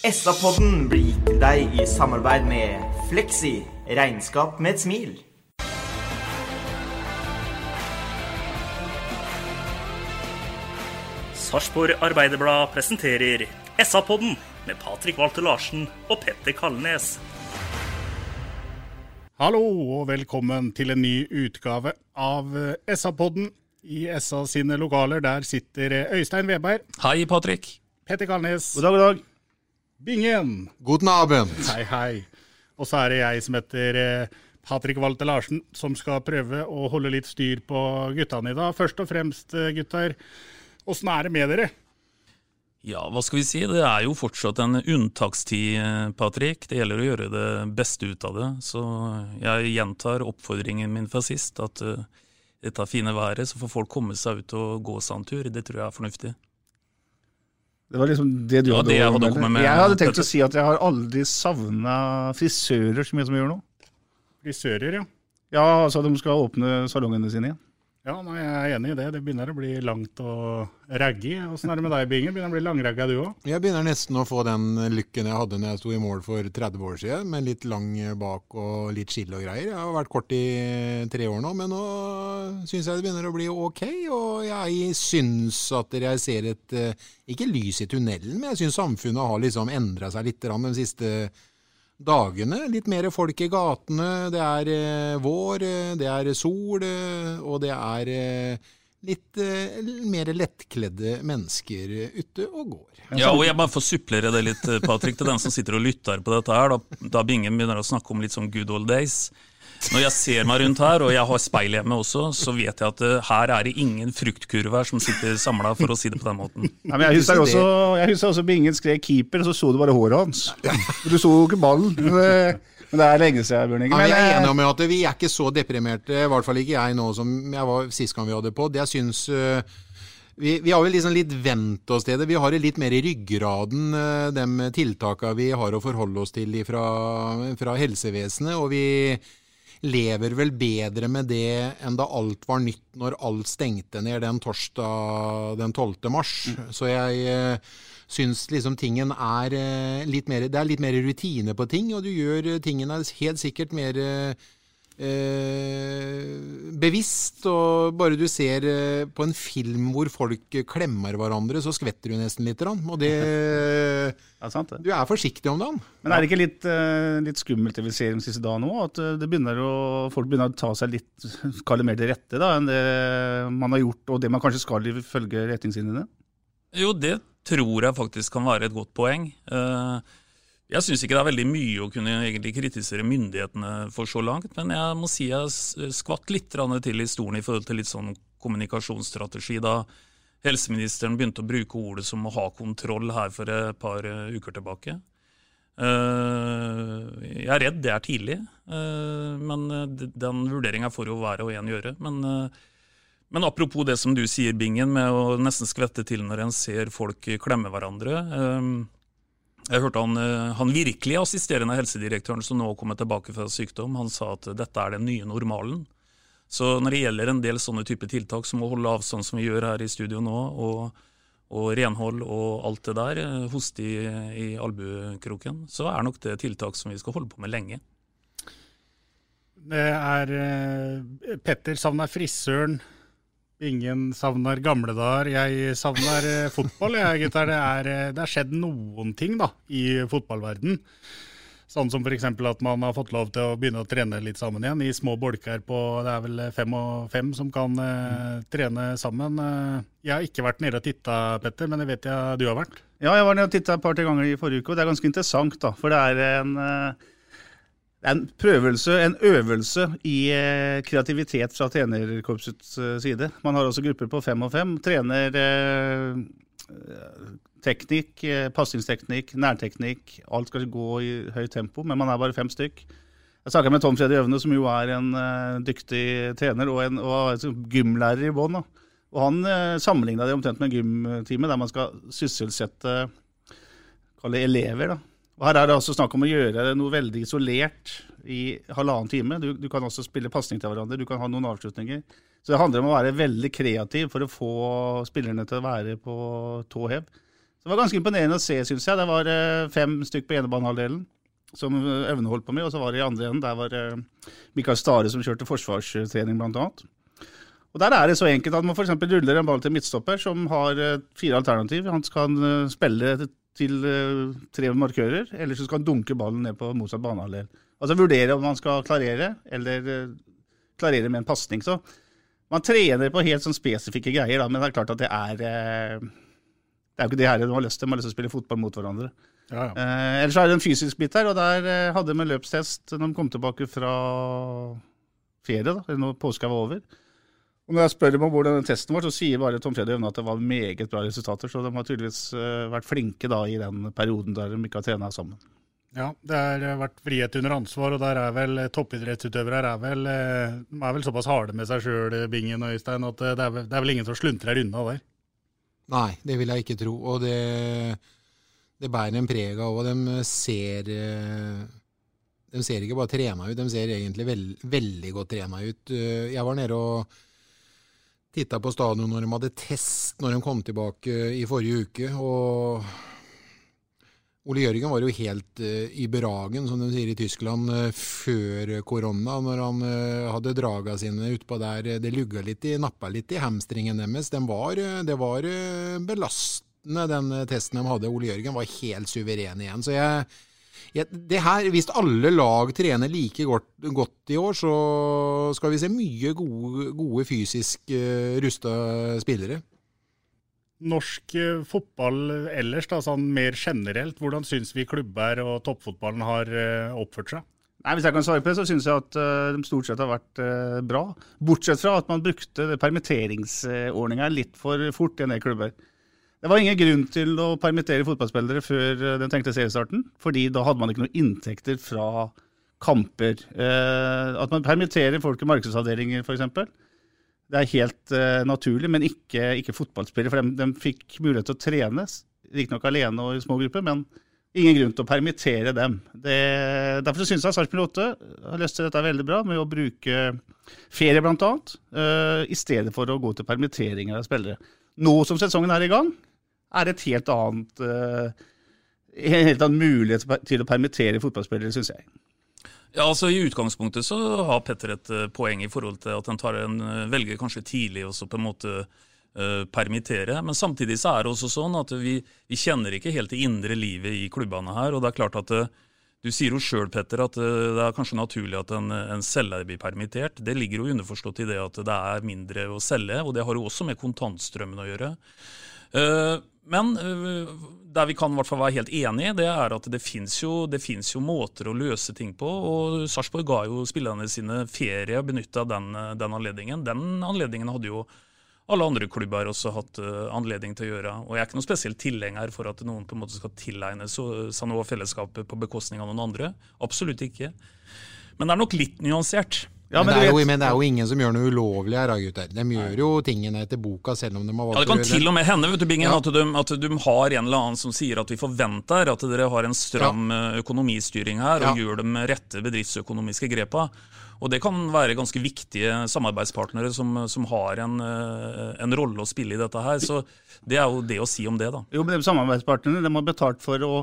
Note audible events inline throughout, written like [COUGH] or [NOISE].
SA-podden blir gitt til deg i samarbeid med Fleksi regnskap med et smil. Sarpsborg Arbeiderblad presenterer SA-podden med Patrik Walter Larsen og Petter Kalnes. Hallo og velkommen til en ny utgave av SA-podden. I SA sine lokaler der sitter Øystein Weberg, Hei, Patrik. Petter Kalnes, God dag, god dag. Bingen. Guten Abend. Hei, hei. Og så er det jeg som heter Patrick Patrik Walter Larsen, som skal prøve å holde litt styr på guttene i dag. Først og fremst, eh, gutter, åssen er det med dere? Ja, hva skal vi si? Det er jo fortsatt en unntakstid, eh, Patrick. Det gjelder å gjøre det beste ut av det. Så jeg gjentar oppfordringen min fra sist, at eh, dette fine været, så får folk komme seg ut og gå seg en tur. Det tror jeg er fornuftig. Det var liksom det du Ja, hadde det jeg å hadde å komme med, Jeg hadde tenkt å si at jeg har aldri savna frisører så mye som jeg gjør nå. Frisører, ja. Ja, altså de skal åpne salongene sine igjen. Ja, nei, jeg er enig i det. Det begynner å bli langt og raggy. Åssen er det med deg, Binge? Begynner å bli langragga du òg? Jeg begynner nesten å få den lykken jeg hadde når jeg sto i mål for 30 år siden, med litt lang bak og litt skille og greier. Jeg har vært kort i tre år nå, men nå syns jeg det begynner å bli ok. Og jeg syns at jeg ser et eh, Ikke lys i tunnelen, men jeg syns samfunnet har liksom endra seg litt de siste dagene. Litt mer folk i gatene. Det er eh, vår, eh, det er sol, eh, og det er eh, litt eh, mer lettkledde mennesker eh, ute og går. Ja, og jeg bare får supplere det litt, Patrick, til den som sitter og lytter på dette her, da, da Bingen begynner å snakke om litt sånn good old days. Når jeg ser meg rundt her, og jeg har speil hjemme også, så vet jeg at eh, her er det ingen fruktkurver som sitter samla, for å si det på den måten. Nei, men jeg husker også, jeg husker også Bingen skrek keeper, og så så du bare håret hans. Du så jo ikke ballen. [LAUGHS] Men det, er lenge siden, Bjørn Inge. Men jeg er enig eh, om at vi er ikke så deprimerte, i hvert fall ikke jeg nå som jeg var sist gang vi hadde på. Jeg syns øh, vi, vi har vel liksom litt vent oss til det. Vi har det litt mer i ryggraden, de tiltakene vi har å forholde oss til fra, fra helsevesenet. Og vi lever vel bedre med det enn da alt var nytt når alt stengte ned den torsdag den 12. mars. Så jeg øh, syns liksom tingen er øh, litt mer Det er litt mer rutine på ting, og du gjør øh, tingene helt sikkert mer eh, bevisst. Og bare du ser eh, på en film hvor folk klemmer hverandre, så skvetter du nesten litt. Og det [LAUGHS] ja, sant det. Du er forsiktig om dagen. Men er det ikke litt, eh, litt skummelt det vi ser de siste dagene òg? At eh, det begynner å, folk begynner å ta seg litt det mer til rette da, enn det man har gjort, og det man kanskje skal ifølge retningslinjene? Jo, det tror jeg faktisk kan være et godt poeng. Eh, Jeg syns ikke det er veldig mye å kunne egentlig kritisere myndighetene for så langt, men jeg må si jeg skvatt litt til i stolen i forhold til litt sånn kommunikasjonsstrategi da helseministeren begynte å bruke ordet som å ha kontroll her for et par eh, uker tilbake. Eh, Jeg er redd det er tidlig, eh, men den vurderinga får jo hver og en gjøre. Men, men apropos det som du sier, Bingen, med å nesten skvette til når en ser folk klemme hverandre. Jeg hørte han, eh, han virkelig assisterende helsedirektøren som nå kommer tilbake fra sykdom, han sa at dette er den nye normalen. Så når det gjelder en del sånne type tiltak som å holde avstand som vi gjør her i studio nå, og, og renhold og alt det der, eh, hoste i, i albuekroken, så er nok det tiltak som vi skal holde på med lenge. Det er eh, Petter savner frisøren. Ingen savner gamle dager. Jeg savner eh, fotball, jeg, gutter. Det er, eh, det er skjedd noen ting da, i fotballverden Sånn som f.eks. at man har fått lov til å begynne å trene litt sammen igjen, i små bolker på det er vel fem og fem som kan eh, trene sammen. Eh, jeg har ikke vært nede og titta, Petter, men det vet jeg du har vært. Ja, jeg var nede og titta et par-tre ganger i forrige uke, og det er ganske interessant, da. For det er en, eh, det er en prøvelse, en øvelse i eh, kreativitet fra trenerkorpsets eh, side. Man har også grupper på fem og fem. Trener eh, teknikk, pasningsteknikk, nærteknikk. Alt skal gå i høyt tempo, men man er bare fem stykk. Jeg snakka med Tom Freddy Øvne, som jo er en dyktig trener og en og altså, gymlærer i bånn. Og han sammenligna det omtrent med gymtime, der man skal sysselsette elever. da. Og Her er det altså snakk om å gjøre noe veldig isolert i halvannen time. Du, du kan også spille pasning til hverandre, du kan ha noen avslutninger. Så det handler om å være veldig kreativ for å få spillerne til å være på tå hev. Det var ganske imponerende å se, syns jeg. Det var eh, fem stykk på enebanehalvdelen som Øvne holdt på med, og så var det i andre enden der var eh, Mikael Stare som kjørte forsvarstrening, bl.a. Og Der er det så enkelt at man f.eks. ruller en ball til midtstopper som har eh, fire alternativ. Han kan spille til tre markører, eller så skal han dunke ballen ned på motsatt banehalvdel. Altså vurdere om man skal klarere, eller klarere med en pasning. Så man trener på helt sånn spesifikke greier, da, men det er klart at det er det er jo ikke det her de har lyst til. De har lyst til å spille fotball mot hverandre. Ja, ja. Eh, ellers er det en fysisk bit der, og der eh, hadde vi løpstest når de kom tilbake fra ferie, da, eller når påska var over. Og Når jeg spør dem om hvordan den testen var, så sier bare Tom Freddy Øvne at det var meget bra resultater. Så de har tydeligvis eh, vært flinke da i den perioden der de ikke har trena sammen. Ja, det har vært frihet under ansvar, og der er vel toppidrettsutøvere er vel, er vel såpass harde med seg sjøl, Bingen og Øystein, at det er, vel, det er vel ingen som sluntrer unna der. Nei, det vil jeg ikke tro. Og det, det bærer en preg av. Og de ser eh, De ser ikke bare trena ut, de ser egentlig veld, veldig godt trena ut. Eh, jeg var nede og titta på stadion når de hadde test når de kom tilbake i forrige uke. og Ole Jørgen var jo helt uh, i beragen, som de sier i Tyskland, uh, før korona. Når han uh, hadde draga sine utpå der. Det lugga litt i, nappa litt i hamstringen deres. Den var, det var belastende, den testen de hadde. Ole Jørgen var helt suveren igjen. Så jeg det her, Hvis alle lag trener like godt, godt, i år, så skal vi se mye gode, gode fysisk rusta spillere norsk eh, fotball ellers, da, sånn mer generelt, hvordan syns vi klubber og toppfotballen har eh, oppført seg? Nei, Hvis jeg kan svare på det, så syns jeg at uh, de stort sett har vært uh, bra. Bortsett fra at man brukte permitteringsordninga litt for fort i en del klubber. Det var ingen grunn til å permittere fotballspillere før den tenkte seriestarten, fordi da hadde man ikke noen inntekter fra kamper. Uh, at man permitterer folk i markedsavdelinger, f.eks. Det er helt uh, naturlig, men ikke, ikke fotballspillere. For de, de, fikk mulighet til å trene, riktignok alene og i små grupper, men ingen grunn til å permittere dem. Det, derfor syns jeg Sarpsborg 8 har lyst til dette veldig bra, med å bruke ferie bl.a., uh, i stedet for å gå til permitteringer av spillere. Nå som sesongen er i gang, er et helt annet uh, en helt annen mulighet til å permittere fotballspillere, syns jeg. Ja, altså I utgangspunktet så har Petter et uh, poeng i forhold til at han uh, velger kanskje tidlig også på en måte permittere. Men samtidig så er det også sånn at vi, vi, kjenner ikke helt det indre livet i klubbene her. og det er klart at Du sier jo sjøl, Petter, at det er kanskje naturlig at en, en selger blir permittert. Det ligger jo underforstått i det at det er mindre å selge, og det har jo også med kontantstrømmen å gjøre. Men der vi kan i hvert fall være helt enige, det er at det fins jo, jo, måter å løse ting på. og Sarpsborg ga jo spillerne sine ferie og benytta den, den, anledningen. Den anledningen hadde jo alle andre klubber også hatt anledning til å gjøre. Og Jeg er ikke noen spesiell tilhenger for at noen på en måte skal tilegne av fellesskapet på bekostning av noen andre. Absolutt ikke. Men det er nok litt nyansert. Ja, men, men, det jo, men, det er jo, ingen som gjør noe ulovlig her, gutter. De gjør jo tingene etter boka, selv om de har valgt ja, Det kan til og med hende vet du, Bingen, ja. at, de, at, de, har en eller annen som sier at vi forventer at dere har en stram ja. Eh, økonomistyring her, og gjør de rette bedriftsøkonomiske grepa. Og det kan være ganske viktige samarbeidspartnere som, som har en, eh, en, rolle å spille i dette her. Så det er jo det å si om det, da. Jo, men de samarbeidspartnerne de har betalt for å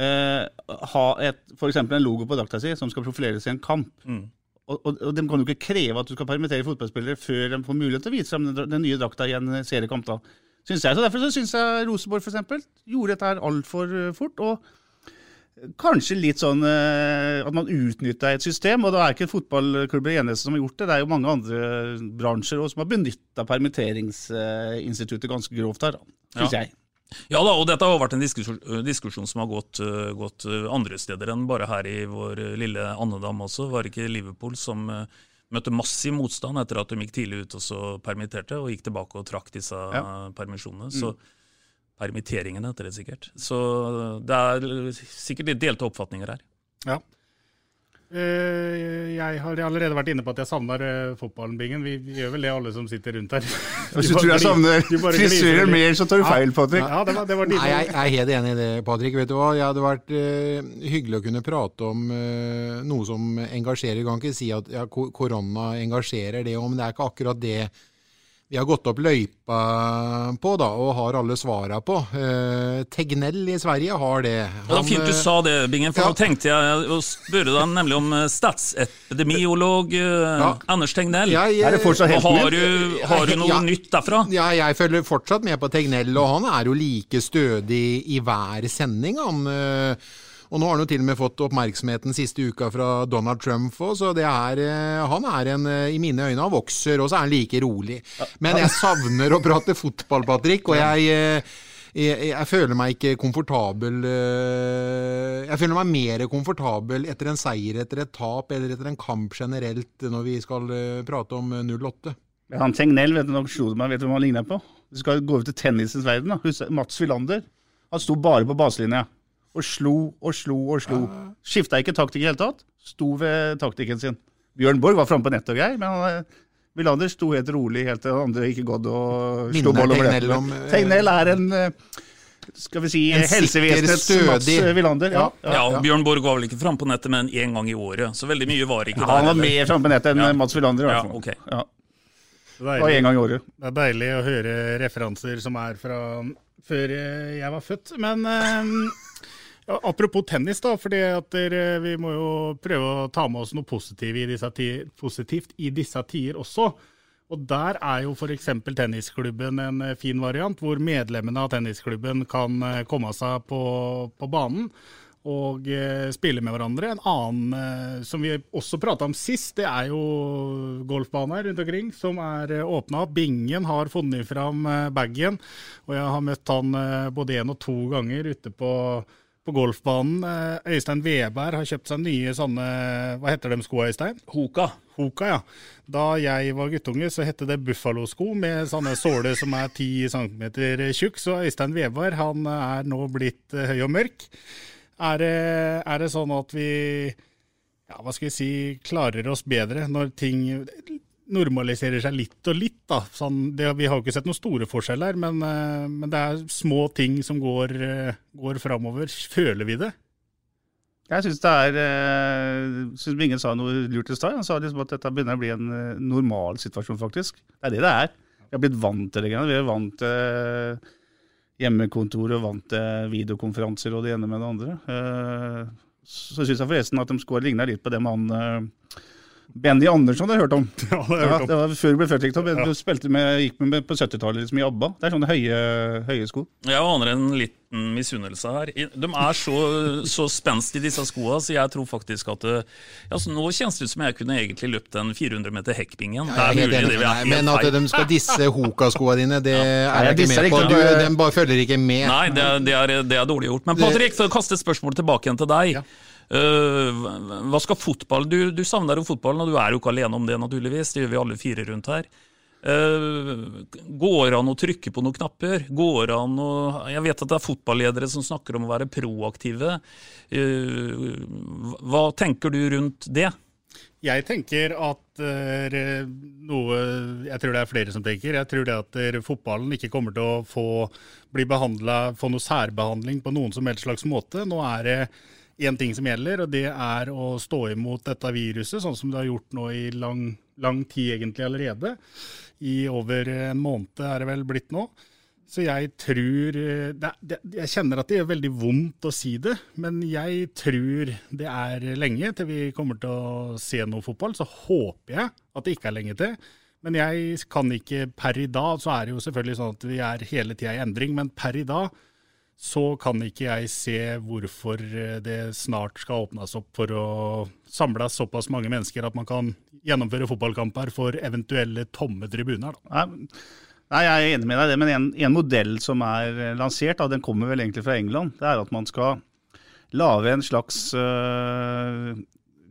eh, ha f.eks. en logo på drakta si som skal profileres i en kamp. Mm. Og, og, og, De kan jo ikke kreve at du skal permittere fotballspillere før de får mulighet til å vise fram den, den nye drakta i en seriekamp. Synes jeg. Så Derfor så syns jeg Rosenborg for eksempel, gjorde dette her altfor eh, fort. og kanskje litt sånn eh, at man utnytta et system. Og Da er ikke fotballklubber eneste som har gjort det, det er jo mange andre bransjer også som har benytta permitteringsinstituttet ganske grovt her, syns Ja. jeg. Ja da, og dette har vært en diskusjon, diskusjon som har gått, øh, gått øh, andre steder enn bare her i vår lille andedam også. Var det ikke Liverpool som møtte massiv motstand etter at de gikk tidlig ut og så permitterte, og gikk tilbake og trakk disse Ja. permisjonene? Mm. Så permitteringene heter det sikkert. Så det er sikkert litt delte oppfatninger her. Ja. Eh, Jeg har allerede vært inne på at jeg savner eh, fotballen, Bingen. Vi, vi gjør vel det, alle som sitter rundt her. [LAUGHS] Hvis du tror jeg savner frisører mer, så tar du feil, Patrick. Ja, det var, det var Nei, jeg, jeg er helt enig i det, Patrick. Vet du hva? Jeg hadde vært uh, hyggelig å kunne prate om uh, noe som engasjerer. Jeg kan ikke si at ja, korona engasjerer det, men det er ikke akkurat det vi har gått opp løypa på da, og har alle svara på. Eh, Tegnell i Sverige har det. Ja, det var fint du eh, sa det, Bingen, for nå tenkte jeg å spørre deg nemlig om eh, statsepidemiolog ja. Anders Tegnell. Jeg, eh, Og har du, har du [LAUGHS] noe Ja. nytt derfra? Ja, jeg følger fortsatt med på Tegnell, og han er jo like stødig i hver sending, han. Og nå har han jo til og med fått oppmerksomheten siste uka fra Donald Trump òg, så det er eh, Han er en eh, I mine øyne han vokser, og så er han like rolig. Men jeg savner å prate fotball, Patrick, og jeg eh, jeg, jeg føler meg ikke komfortabel Jeg føler meg mer komfortabel etter en seier, etter et tap eller etter en kamp generelt når vi skal prate om eh, 08. Ja, Han Tegnell, vet du nok, slo meg, vet du hva han ligner på? Du skal gå over til tennisens verden. da. Mats Wilander. Han sto bare på baselinja. Og slo og slo og slo. Skifta ikke taktikk i det hele tatt. Sto ved taktikken sin. Bjørn Borg var framme på nettet og greier, men han, eh, sto helt rolig helt til andre ikke gått og slo ball over Tegnell nettet. om, eh, Tegnell er en eh, skal vi si En helsevesenets Mats stødig- eh, Wilander. Ja, Ja, og Bjørn Borg var vel ikke framme på nettet, men én gang i året. Så veldig mye var ikke Ja, der. han var mer framme på nettet enn Ja. Mats Wilander. i hvert Ja, fall. ok. Ja. Deilig. En gang i året. Det er deilig å høre referanser som er fra før jeg var født. Men ja, apropos tennis, da. fordi vi må jo prøve å ta med oss noe positivt i disse, tider, positivt i disse tider også. Og der er jo f.eks. tennisklubben en eh, fin variant, hvor medlemmene av tennisklubben kan eh, komme seg på, på banen og eh, spille med hverandre. En annen som vi også prata om sist, det er jo golfbaner rundt omkring som er eh, åpna. Bingen har funnet fram eh, bagen, og jeg har møtt han både én og to ganger ute på, på golfbanen. Eh, Øystein Veberg har kjøpt seg nye sånne Hva heter de skoa, Øystein? Hoka. Hoka, ja. Da jeg var guttunge, så hette det Buffalo-sko med sånne såler som er 10 cm tjukk. Så Øystein Veberg han er nå blitt eh, høy og mørk. Er det, er det sånn at vi ja, hva skal vi si, klarer oss bedre når ting normaliserer seg litt og litt? da. Sånn, det, vi har jo ikke sett noen store forskjeller, men, eh, men det er små ting som går, eh, går framover. Føler vi det? Jeg syns det er synes ingen sa noe lurt i stad. Han sa liksom at dette begynner å bli en eh, normal situasjon, faktisk. Det er det det er. Vi har blitt vant til det. Vi er vant til hjemmekontor og vant til videokonferanser og det ene med det andre. Eh, så syns jeg forresten at de skulle ligna litt på det med han eh, Benny Andersson, har jeg hørt om. [LAUGHS] Ja, det har jeg hørt om. det var Før du ble født, Victor. Ja. Du spilte med, gikk med på 70-tallet liksom, i ABBA. Det er sånne høye, høye sko. Jeg aner en liten misunnelse her. De er så, [LAUGHS] så spenst i disse skoene, så jeg tror faktisk at det, altså, Nå kjennes det ut som jeg kunne egentlig løpt en 400 meter hekkbingen. Det er mulig, det er men at de skal disse Hoka-skoa dine, det er jeg ikke med på. Du, de bare følger ikke med. Nei, det er, det, er, det er dårlig gjort. Men Patrick, for å kaste et spørsmål tilbake igjen til deg. Eh, hva skal fotball Du, du savner jo fotballen, og du er jo ikke alene om det, naturligvis. Det gjør vi alle fire rundt her. Uh, går an å trykke på noen knapper? Går an å Jeg vet at det er fotballedere som snakker om å være proaktive. Uh, hva tenker du rundt det? Jeg tenker at uh, noe Jeg tror det er flere som tenker. Jeg tror det at fotballen ikke kommer til å få bli behandla, få noe særbehandling på noen som helst slags måte. Nå er det én ting som gjelder, og det er å stå imot dette viruset, sånn som det har gjort nå i lang, lang tid egentlig allerede. I over en måned er det vel blitt nå. Så jeg tror eh, det, det, Jeg kjenner at det gjør veldig vondt å si det, men jeg tror det er lenge til vi kommer til å se noe fotball. Så håper jeg at det ikke er lenge til. Men jeg kan ikke per i dag, så er det jo selvfølgelig sånn at vi er hele tida i endring, men per i dag så kan ikke jeg se hvorfor det snart skal åpnes opp for å samles såpass mange mennesker at man kan gjennomføre fotballkamper for eventuelle tomme tribuner. Da. Nei, Jeg er enig med deg i det, men en, en, modell som er lansert, da, den kommer vel egentlig fra England, det er at man skal lage en slags øh,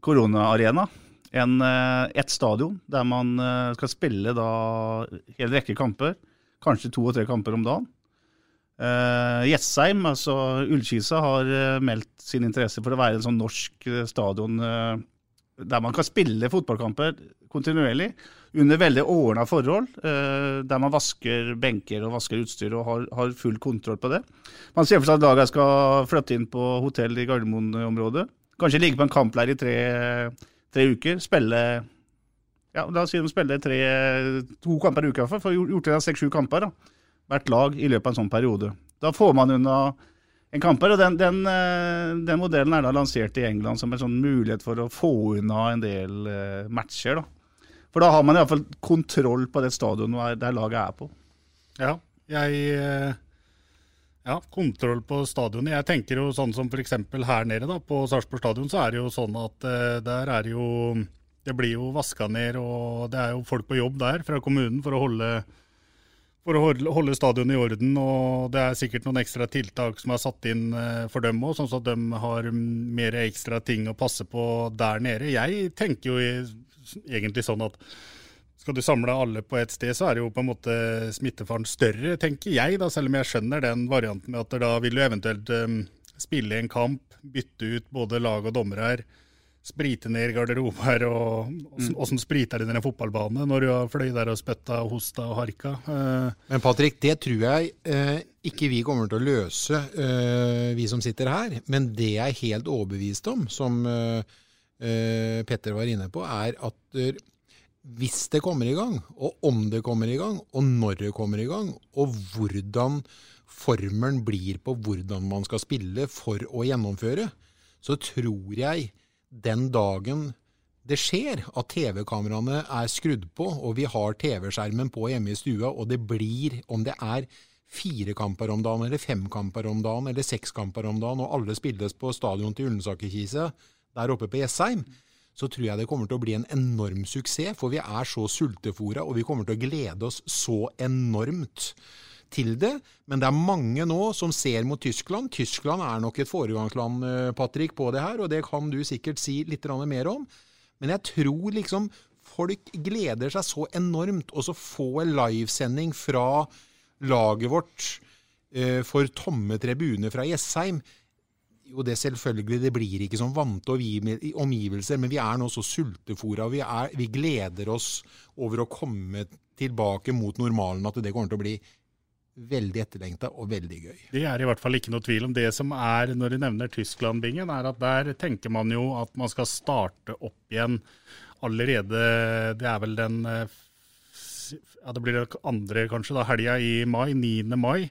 koronaarena. En, et stadion der man skal spille da en rekke kamper, kanskje to og tre kamper om dagen. Uh, Jessheim, altså Ullkisa, har uh, meldt sin interesse for å være en sånn norsk uh, stadion der man kan spille fotballkamper kontinuerlig under veldig ordna forhold. der man vasker benker og vasker utstyr og har, har full kontroll på det. Man ser for seg at laget skal flytte inn på hotell i Gardermoen-området. Kanskje ligge på en kampleir i tre, tre uker. Spille ja, La oss si de spiller tre, to kamper i uka, for å gjort det seks-sju kamper. da hvert lag i løpet av en sånn periode. Da får man unna en kamper, og den, den, eh, den, modellen er da lansert i England som en sånn mulighet for å få unna en del uh, matcher. da. For da har man iallfall kontroll på det stadionet der laget er på. Ja, jeg eh, ja, kontroll på stadionet. Jeg tenker jo sånn som f.eks. her nede da, på Sarpsborg stadion, så er det jo sånn at der er jo Det blir jo vaska ned, og det er jo folk på jobb der fra kommunen for å holde for å holde stadionet i orden. og Det er sikkert noen ekstra tiltak som er satt inn eh, for dem òg, sånn at de har mer ekstra ting å passe på der nede. Jeg tenker jo egentlig sånn at skal du samle alle på ett sted, så er det jo på en måte smittefaren større, tenker jeg. da, Selv om jeg skjønner den varianten med at da vil du eventuelt um, spille en kamp, bytte ut både lag og dommere her sprite ned garderober, og åssen mm. spriter det ned en fotballbane når du har fløy der og spytta og hosta og harka? Eh. Men Patrick, det tror jeg eh, ikke vi kommer til å løse, eh, vi som sitter her. Men det jeg er helt overbevist om, som Petter var inne på, er at hvis det kommer i gang, og om det kommer i gang, og når det kommer i gang, og hvordan formelen blir på hvordan man skal spille for å gjennomføre, så tror jeg den dagen det skjer at TV-kameraene er skrudd på, og vi har TV-skjermen på hjemme i stua, og det blir, om det er fire kamper om dagen, eller fem kamper om dagen, eller seks kamper om dagen, og alle spilles på stadion til Ullensakerkise der oppe på Jessheim, så tror jeg det kommer til å bli en enorm suksess. For vi er så sultefòra, og vi kommer til å glede oss så enormt til det. Men det er mange nå som ser mot Tyskland. Tyskland er nok et foregangsland eh, Patrick, på det her, og det kan du sikkert si litt mer om. Men jeg tror liksom folk gleder seg så enormt. Og så få en livesending fra laget vårt eh, for tomme tribuner fra Jessheim. Jo, det selvfølgelig, det blir ikke sånn vante omgivelser, men vi er nå så sultefòra. Vi, vi gleder oss over å komme tilbake mot normalen, at det kommer til å bli veldig etterlengta og veldig gøy. Det er i hvert fall ikke noe tvil om. Det som er, når du nevner Tyskland-bingen, er at der tenker man jo at man skal starte opp igjen allerede Det er vel den eh, ja, det blir det andre kanskje, da, helga i mai, 9. mai,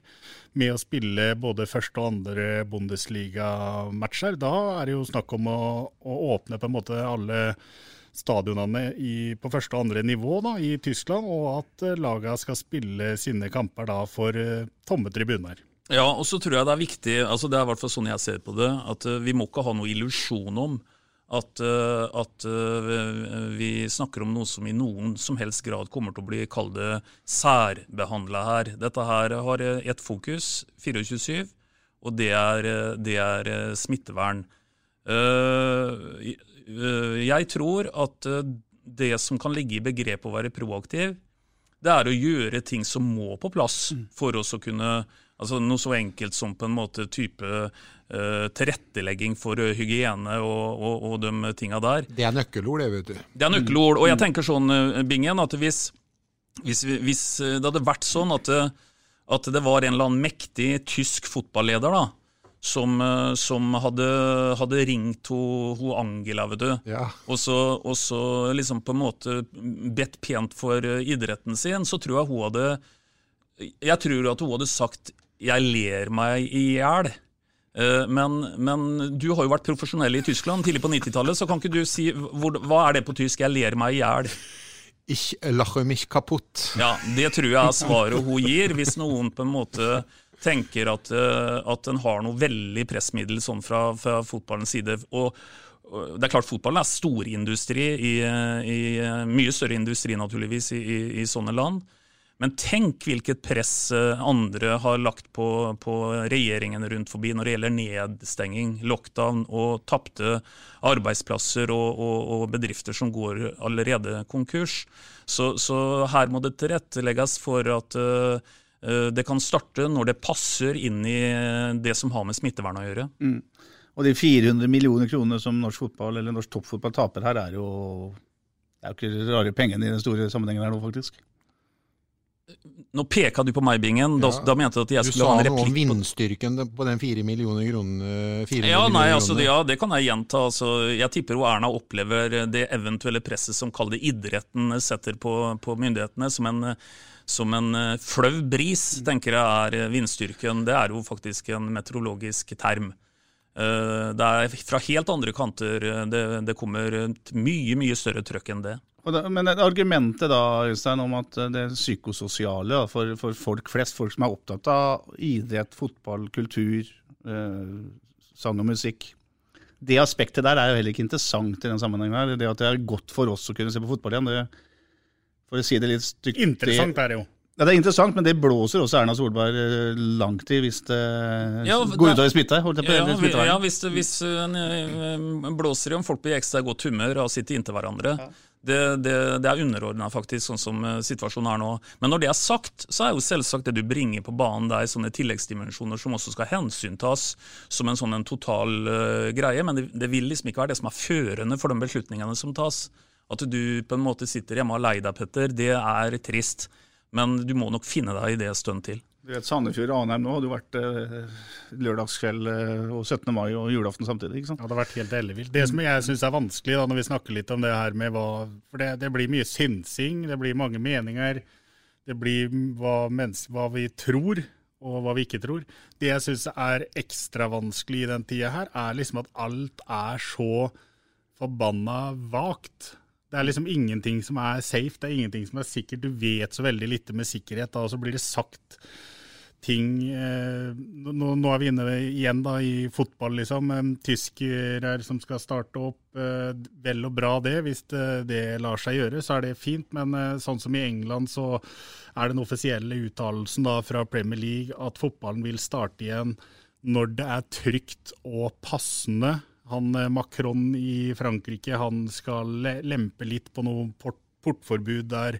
med å spille både første og andre Bundesliga-matcher. Da er det jo snakk om å, å åpne på en måte alle stadionene i, på første og andre nivå da, i Tyskland, og at uh, lagene skal spille sine kamper da for uh, tomme tribuner. Ja, og så tror jeg det er viktig, altså det er i hvert fall sånn jeg ser på det, at uh, vi må ikke ha noe illusjon om at, at, vi snakker om noe som i noen som helst grad kommer til å bli kalt særbehandla her. Dette her har ett fokus, 24-7, og det er, det er smittevern. Eh, jeg tror at eh, det som kan ligge i begrepet å være proaktiv, det er å gjøre ting som må på plass mm. for oss å kunne altså Noe så enkelt som på en måte type uh, tilrettelegging for hygiene og, og, og, de tinga der. Det er nøkkelord, det, vet du. Det er nøkkelord. Og jeg mm. tenker sånn, Bingen, at hvis, hvis, hvis det hadde vært sånn at at det var en eller annen mektig tysk fotballeder da, som, eh, som hadde, hadde, ringt ho, Angela, vet du. Ja. Og, så, og, så, liksom på en måte bedt pent for eh, idretten sin, så tror jeg hun hadde Jeg tror at hun hadde sagt 'jeg ler meg i hjel'. Eh, men, men, du har jo vært profesjonell i Tyskland tidlig på 90-tallet, så kan ikke du si hvor, hva er det på tysk 'jeg ler meg i hjel'? Ich lache mich kaputt. Ja, Det tror jeg er svaret hun gir, hvis noen på en måte tenker at, uh, at en har noe veldig pressmiddel sånn fra, fra fotballens side. og det er klart Fotballen er storindustri, i, i, mye større industri naturligvis i, i, i sånne land. Men tenk hvilket press eh, andre har lagt på, på regjeringen rundt forbi når det gjelder nedstenging, lockdown og tapte arbeidsplasser og, og, og, bedrifter som går allerede konkurs. Så, så her må det tilrettelegges for at uh, det kan starte når det passer inn i det som har med smittevern å gjøre. Mm. Og de 400 millioner kroner som norsk fotball eller norsk toppfotball taper her, er jo, det er jo ikke rare pengene i den store sammenhengen her nå, faktisk. Nå peka du på meg, Bingen. Da, ja. da mente du at jeg skulle ha en replikk. Du sa noe om vindstyrken på den fire millioner kroner. ja, nei, altså, ja, det kan jeg gjenta. Altså, jeg tipper jo Erna opplever det eventuelle presset som kaller det idretten setter på, på myndighetene, som en, som en eh, flau bris, tenker jeg er vindstyrken. Det er jo faktisk en meteorologisk term. Eh, det er fra helt andre kanter eh, det, det kommer mye, mye større trøkk enn det. Da, men argumentet da, Øystein, om at det psykososiale for, for, folk flest, folk som er opptatt av idrett, fotball, kultur, eh, sang og musikk Det aspektet der er jo heller ikke interessant i den sammenhengen. her. Det at det er godt for oss å kunne se på fotball igjen, det, for å si det litt stygt Interessant er det jo. Ja, Det er interessant, men det blåser også Erna Solberg eh, langt i hvis det ja, går utover smitta. Ja, ja, hvis, det, hvis uh, blåser i om folk blir ekstra godt humør av å sitte inntil hverandre. Ja. Det, det, det, er underordna, faktisk, sånn som uh, situasjonen er nå. Men når det er sagt, så er jo selvsagt det du bringer på banen, det er sånne tilleggsdimensjoner som også skal hensyntas som en sånn en total uh, greie. Men det, det, vil liksom ikke være det som er førende for de beslutningene som tas. At du på en måte sitter hjemme og lei deg, Petter, det er trist. Men du må nok finne deg i det en stund til. Du vet, Sandefjord og Anheim nå hadde jo vært eh, lørdagskveld eh, og 17. mai og julaften samtidig. ikke sant? Ja, Det har vært helt ellevilt. Det som jeg syns er vanskelig da, når vi snakker litt om det her med hva For det, det blir mye synsing, det blir mange meninger. Det blir hva, hva vi tror, og hva vi ikke tror. Det jeg syns er ekstra vanskelig i den tida her, er liksom at alt er så forbanna vagt. Det er liksom ingenting som er safe, det er ingenting som er sikkert. Du vet så veldig lite med sikkerhet, da, og så blir det sagt ting eh, nå, nå, er vi inne igjen da i fotball, liksom. Eh, tyskere som skal starte opp. Eh, vel og bra det, hvis det, det, lar seg gjøre, så er det fint. Men eh, sånn som i England, så er den offisielle uttalelsen da fra Premier League at fotballen vil starte igjen når det er trygt og passende han eh, Macron i Frankrike han skal lempe litt på noe port portforbud der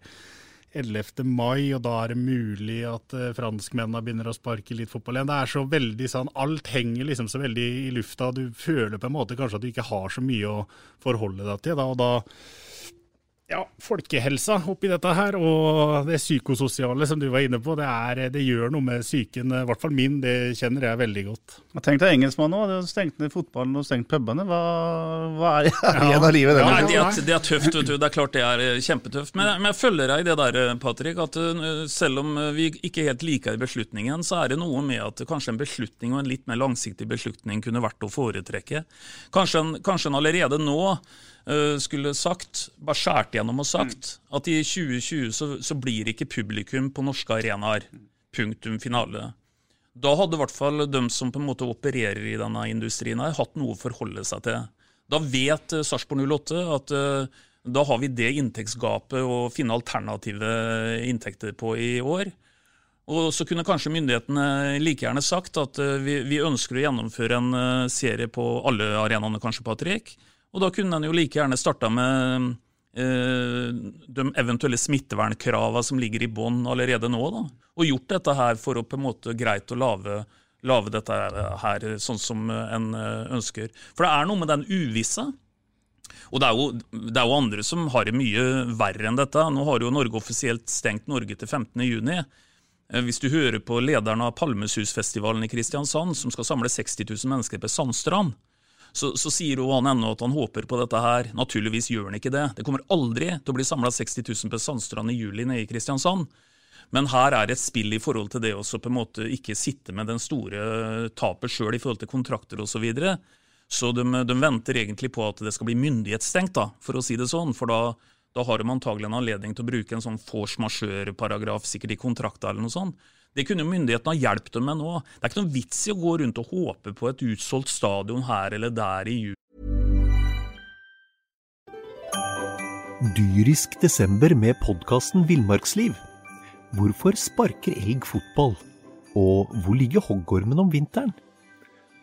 11. mai, og da er det mulig at uh, franskmennene begynner å sparke litt fotball igjen. Det er så veldig sånn, Alt henger liksom så veldig i lufta. Du føler på en måte kanskje at du ikke har så mye å forholde deg til. Da, og da ja, folkehelsa oppi dette her, og det psykososiale som du var inne på, det, er, det gjør noe med psyken. I hvert fall min, det kjenner jeg veldig godt. Tenk deg engelskmann nå, har stengt ned fotballen og stengt pubene. Hva, hva er [LAUGHS] igjen av livet? Det, ja, det, er, det er tøft, vet du. Det er klart det er eh, kjempetøft. Men, men jeg følger deg i det der, eh, Patrick, at eh, selv om vi ikke helt liker beslutningen, så er det noe med at kanskje en beslutning og en litt mer langsiktig beslutning kunne vært å foretrekke. Kanskje en, kanskje en allerede nå skulle sagt, bare skåret gjennom og sagt, mm. at i 2020 så, så, blir ikke publikum på norske arenaer. Punktum finale. Da hadde i hvert fall de som på en måte opererer i denne industrien, her, hatt noe å forholde seg til. Da vet uh, Sarpsborg 08 at uh, da har vi det inntektsgapet å finne alternative inntekter på i år. Og så kunne kanskje myndighetene like gjerne sagt at uh, vi, vi, ønsker å gjennomføre en serie på alle arenaene, kanskje, Patrick. Og da kunne en jo like gjerne starta med eh, de eventuelle smittevernkravene som ligger i bånn allerede nå, da, og gjort dette her for å på en måte greit å lage, lage dette her sånn som en eh, ønsker. For det er noe med den uvisse. Og det er, jo, det er, jo, andre som har det mye verre enn dette. Nå har jo Norge offisielt stengt Norge til 15.6. Eh, hvis du hører på lederen av Palmesusfestivalen i Kristiansand, som skal samle 60 000 mennesker på Sandstrand, så, så sier jo han ennå at han håper på dette her. Naturligvis gjør han ikke det. Det kommer aldri til å bli samla 60 000 på Sandstrand i juli nede i Kristiansand. Men her er et spill i forhold til det å på en måte ikke sitte med den store tapet sjøl i forhold til kontrakter osv. Så, videre. så de, de, venter egentlig på at det skal bli myndighetsstengt, da, for å si det sånn. For da, da har de antagelig en anledning til å bruke en sånn force majeure-paragraf sikkert i kontrakta eller noe sånt. Det kunne myndighetene ha hjulpet dem med nå. Det er ikke noen vits i å gå rundt og håpe på et utsolgt stadion her eller der i juli. Dyrisk desember med podkasten Villmarksliv. Hvorfor sparker elg fotball? Og hvor ligger hoggormen om vinteren?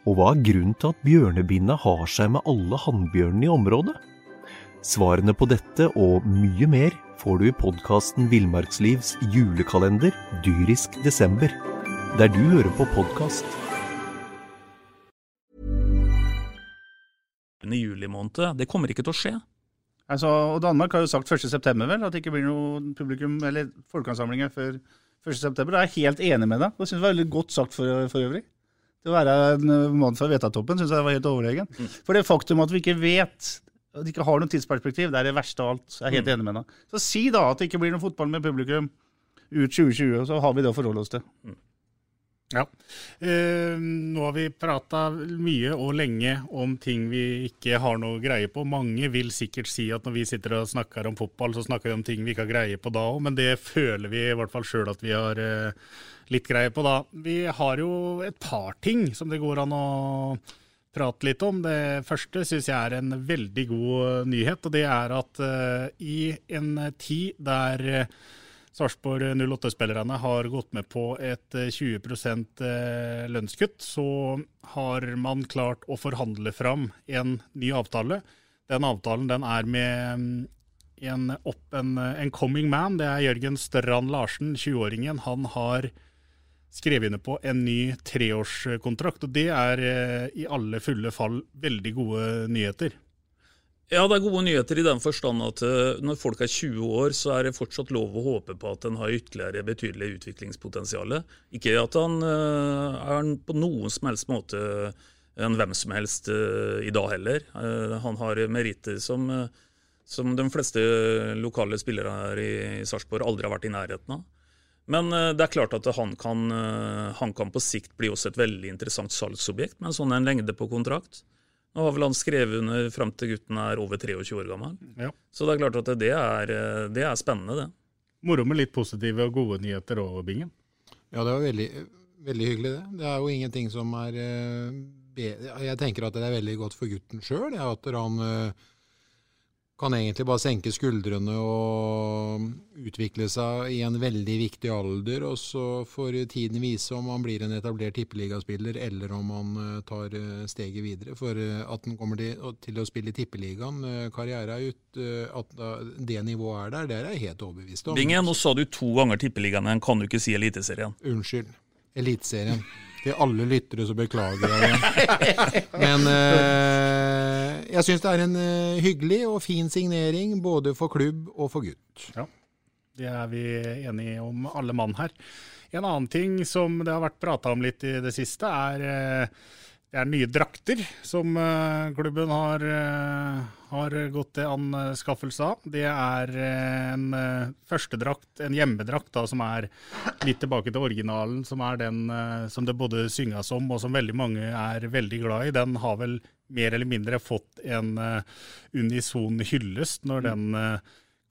Og hva er grunnen til at bjørnebinna har seg med alle hannbjørnene i området? Svarene på dette og mye mer får du i podkasten Villmarkslivs julekalender dyrisk desember, der du hører på podkast. i juli måned. Det kommer ikke til å skje. Altså, og Danmark har jo sagt 1.9., vel, at det ikke blir noe publikum eller folkeansamlinger før 1.9. Da er jeg helt enig med deg. Det synes jeg var veldig godt sagt for, for øvrig. Det å være en mann fra vedtatt-toppen syns jeg var helt overlegen. Mm. For det faktum at vi ikke vet, at de ikke har noe tidsperspektiv, det er det verste av alt. Jeg er helt mm. enig med deg. Så si da at det ikke blir noe fotball med publikum ut 2020, og så har vi det å forholde oss til. Mm. Ja. Eh, nå har vi prata mye og lenge om ting vi ikke har noe greie på. Mange vil sikkert si at når vi sitter og snakker om fotball, så snakker vi om ting vi ikke har greie på da òg, men det føler vi i hvert fall sjøl at vi har eh, litt greie på da. Vi har jo et par ting som det går an å prate litt om. Det første syns jeg er en veldig god nyhet, og det er at uh, i en tid der uh, Sarpsborg 08-spillerne har gått med på et 20 eh, eh, lønnskutt, så har man klart å forhandle fram en ny avtale. Den avtalen den er med mm, en, opp, en, en, coming man. Det er Jørgen Strand Larsen, 20-åringen. Han har skrevet under på en ny treårskontrakt, og det er eh, i alle fulle fall veldig gode nyheter. Ja, det er gode nyheter i den forstand at eh, når folk er 20 år, så er det fortsatt lov å håpe på at en har ytterligere betydelig utviklingspotensial. Ikke at han uh, er på noen som helst måte en hvem som helst i dag heller. Han har meritter som, som de fleste lokale spillere her i Sarpsborg aldri har vært i nærheten av. Men det er klart at han kan, han kan på sikt bli også et veldig interessant salgsobjekt med en sånn en lengde på kontrakt. Nå har vel han skrevet under fram til gutten er over 23 år gammel. Ja. Så det er klart at det er, det er spennende, det. Moro med litt positive og gode nyheter òg, Bingen. Ja, det var veldig, veldig, hyggelig, det. Det er jo ingenting som er eh, Jeg tenker at det er veldig godt for gutten sjøl. At han eh, kan egentlig bare senke skuldrene og utvikle seg i en veldig viktig alder. Og så får tiden vise om han blir en etablert tippeligaspiller, eller om han eh, tar eh, steget videre. For eh, at han kommer til, å spille i Tippeligaen, karriere ut, at det nivået er der, det er jeg helt overbevist om. Bingen, nå sa du to ganger Tippeligaen, men kan du ikke si Eliteserien? Unnskyld. Eliteserien. Til alle lyttere så beklager jeg det. Men eh, jeg syns det er en eh, hyggelig og fin signering både for klubb og for gutt. Ja, det er vi enige om alle mann her. En annen ting som det har vært prata om litt i det siste, er eh, det er nye drakter som uh, klubben har, uh, har, gått til anskaffelse av. Det er uh, en førstedrakt, en hjemmedrakt, da, som er litt tilbake til originalen. Som er den som det både synges om, og som veldig mange er veldig glad i. Den har vel mer eller mindre fått en unison hyllest når den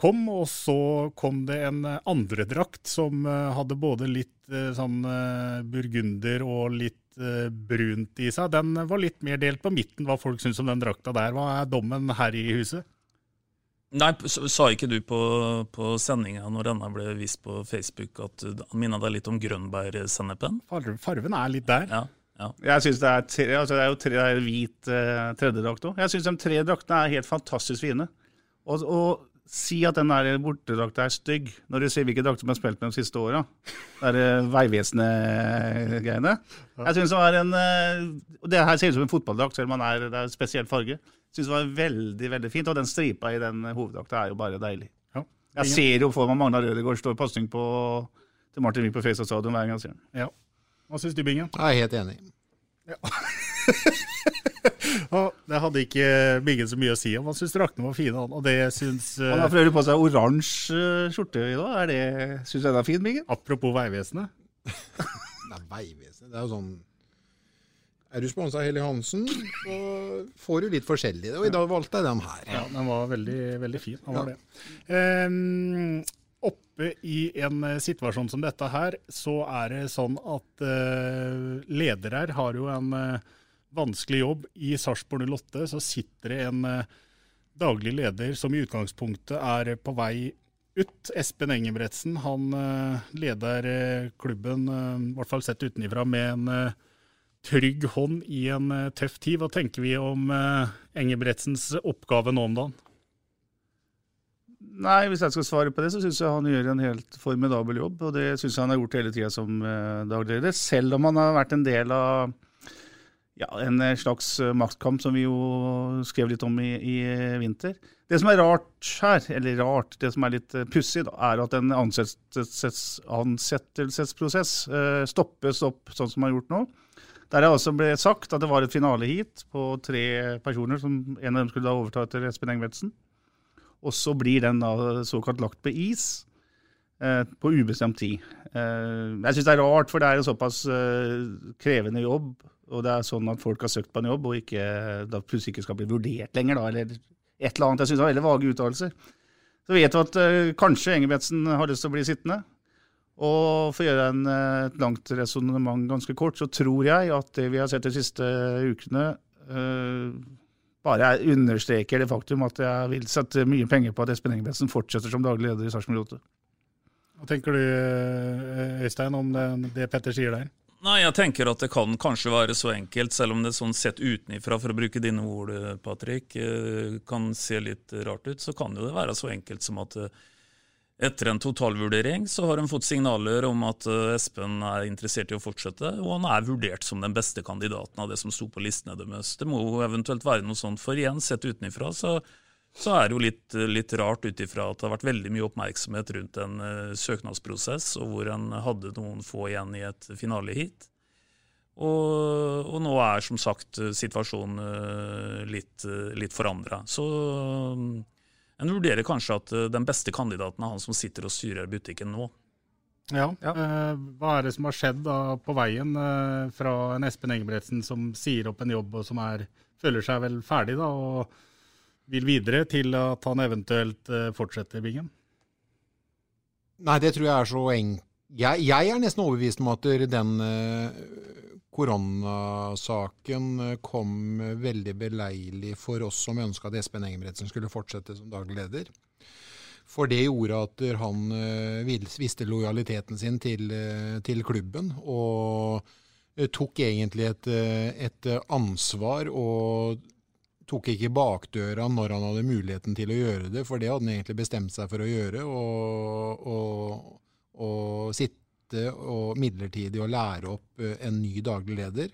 kom. Og så kom det en andredrakt som hadde både litt sånn burgunder og litt Eh, brunt i seg. Den var litt mer delt på midten, hva folk syns om den drakta der. Hva er dommen her i huset? Nei, Sa ikke du på, på sendinga når denne ble vist på Facebook at han minna deg litt om grønnbærsennepen? Farven er litt der. Ja, ja. Jeg synes det er, tre, altså det er jo tre, hvit eh, tredjedrakt òg. Jeg syns de tre draktene er helt fantastisk fine. Og, og si at den der bortedrakta er stygg, når du ser hvilke drakter som har spilt med de siste åra. Det er Vegvesenet-greiene. Jeg synes Det var en, og det her ser ut som en fotballdrakt, selv om det er en spesiell farge. Jeg synes det var veldig veldig fint, og den stripa i den hoveddrakta er jo bare deilig. Ja. Jeg ser jo for meg Magna Rødegård står pasning på til Martin Wiik på Fredrikstad stadion hver gang jeg ser den. Ja. Hva syns du, Bingen? Jeg er helt enig. Ja. [LAUGHS] [LAUGHS] det hadde ikke Biggen så mye å si om. Han syntes draktene var fine, og det syns uh... Han har for øvrig på seg oransje skjorte i dag. Er det, Syns du den er fin, Biggen? Apropos Vegvesenet. [LAUGHS] det er Vegvesenet. Det er jo sånn er du sponsa av Helly Hansen, så får du litt forskjellig. Og i dag valgte jeg den her. Ja, den var veldig, veldig fin. Den var ja. det. Um, oppe i en eh, situasjon som dette her, så er det sånn at uh, ledere har jo en uh, vanskelig jobb. I Sarpsborg 08 så sitter det en uh, daglig leder som i utgangspunktet er på vei ut. Espen Engebretsen han leder klubben, i hvert fall sett utenifra, med en trygg hånd i en tøff tid. Hva tenker vi om Engebretsens oppgave nå om dagen? Nei, Hvis jeg skal svare på det, så syns jeg han gjør en helt formidabel jobb. Og det syns jeg han har gjort hele tida som eh, daglig leder. Selv om han har vært en del av ja, en slags eh, maktkamp som vi jo skrev litt om i, i vinter. Det som er rart her, eller rart, det som er litt eh, pussig, er at en ansettelses, ansettelsesprosess eh, stoppes opp sånn som man har gjort nå. Der det altså ble sagt at det var et finaleheat på tre personer, som en av dem skulle da overta etter Espen Engvedtsen. Og så blir den da såkalt lagt på is eh, på ubestemt tid. Eh, jeg syns det er rart, for det er en såpass eh, krevende jobb. Og det er sånn at folk har søkt på en jobb og ikke, da plutselig ikke skal bli vurdert lenger. Da, eller et eller annet. Jeg syns det var veldig vage uttalelser. Så vet du at uh, kanskje Engebretsen har lyst til å bli sittende. Og for å gjøre en, et langt resonnement ganske kort, så tror jeg at det vi har sett de siste ukene, uh, bare understreker det faktum at jeg vil sette mye penger på at Espen Engebretsen fortsetter som daglig leder i Sarpsborg 8. Hva tenker du eh, Øystein, om det, det Petter sier der? Nei, jeg tenker at det kan kanskje være så enkelt, selv om det sånn sett utenifra, for å bruke dine ord, Patrick, eh, kan se litt rart ut, så kan det være så enkelt som at eh, etter en totalvurdering så har en fått signaler om at eh, Espen er interessert i å fortsette, og han er vurdert som den beste kandidaten av det som sto på listene deres. Det må jo eventuelt være noe sånt, for igjen, sett utenifra, så, så er det jo litt, litt rart ut ifra at det har vært veldig mye oppmerksomhet rundt en uh, søknadsprosess, og hvor en hadde noen få igjen i et finaleheat. Og, og nå er som sagt situasjonen uh, litt, uh, litt forandra. Så en vurderer kanskje at den beste kandidaten er han som sitter og styrer butikken nå. Ja, ja. Hva er det som har skjedd da på veien fra en Espen Engebretsen som sier opp en jobb og som er, føler seg vel ferdig da, og vil videre, til at han eventuelt fortsetter fortsetter bingen? Nei, det tror jeg er så enkelt. Jeg, jeg, er nesten overbevist om at den eh, koronasaken eh, kom veldig beleilig for oss som ønska at Espen Engebretsen skulle fortsette som daglig leder. For det gjorde at han eh, visste lojaliteten sin til, eh, til klubben. Og tok egentlig et, et, ansvar og tok ikke bakdøra når han hadde muligheten til å gjøre det, for det hadde han egentlig bestemt seg for å gjøre. Og, sitte og midlertidig og lære opp eh, en ny daglig leder.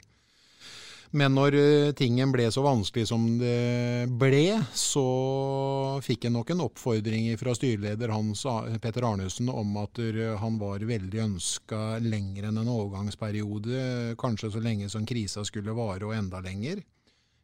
Men når eh, tingen ble så vanskelig som det ble, så fikk jeg nok en oppfordring fra styreleder Hans Petter Arnesen om at han var veldig ønska lenger enn en overgangsperiode, kanskje så lenge som krisa skulle vare og enda lenger.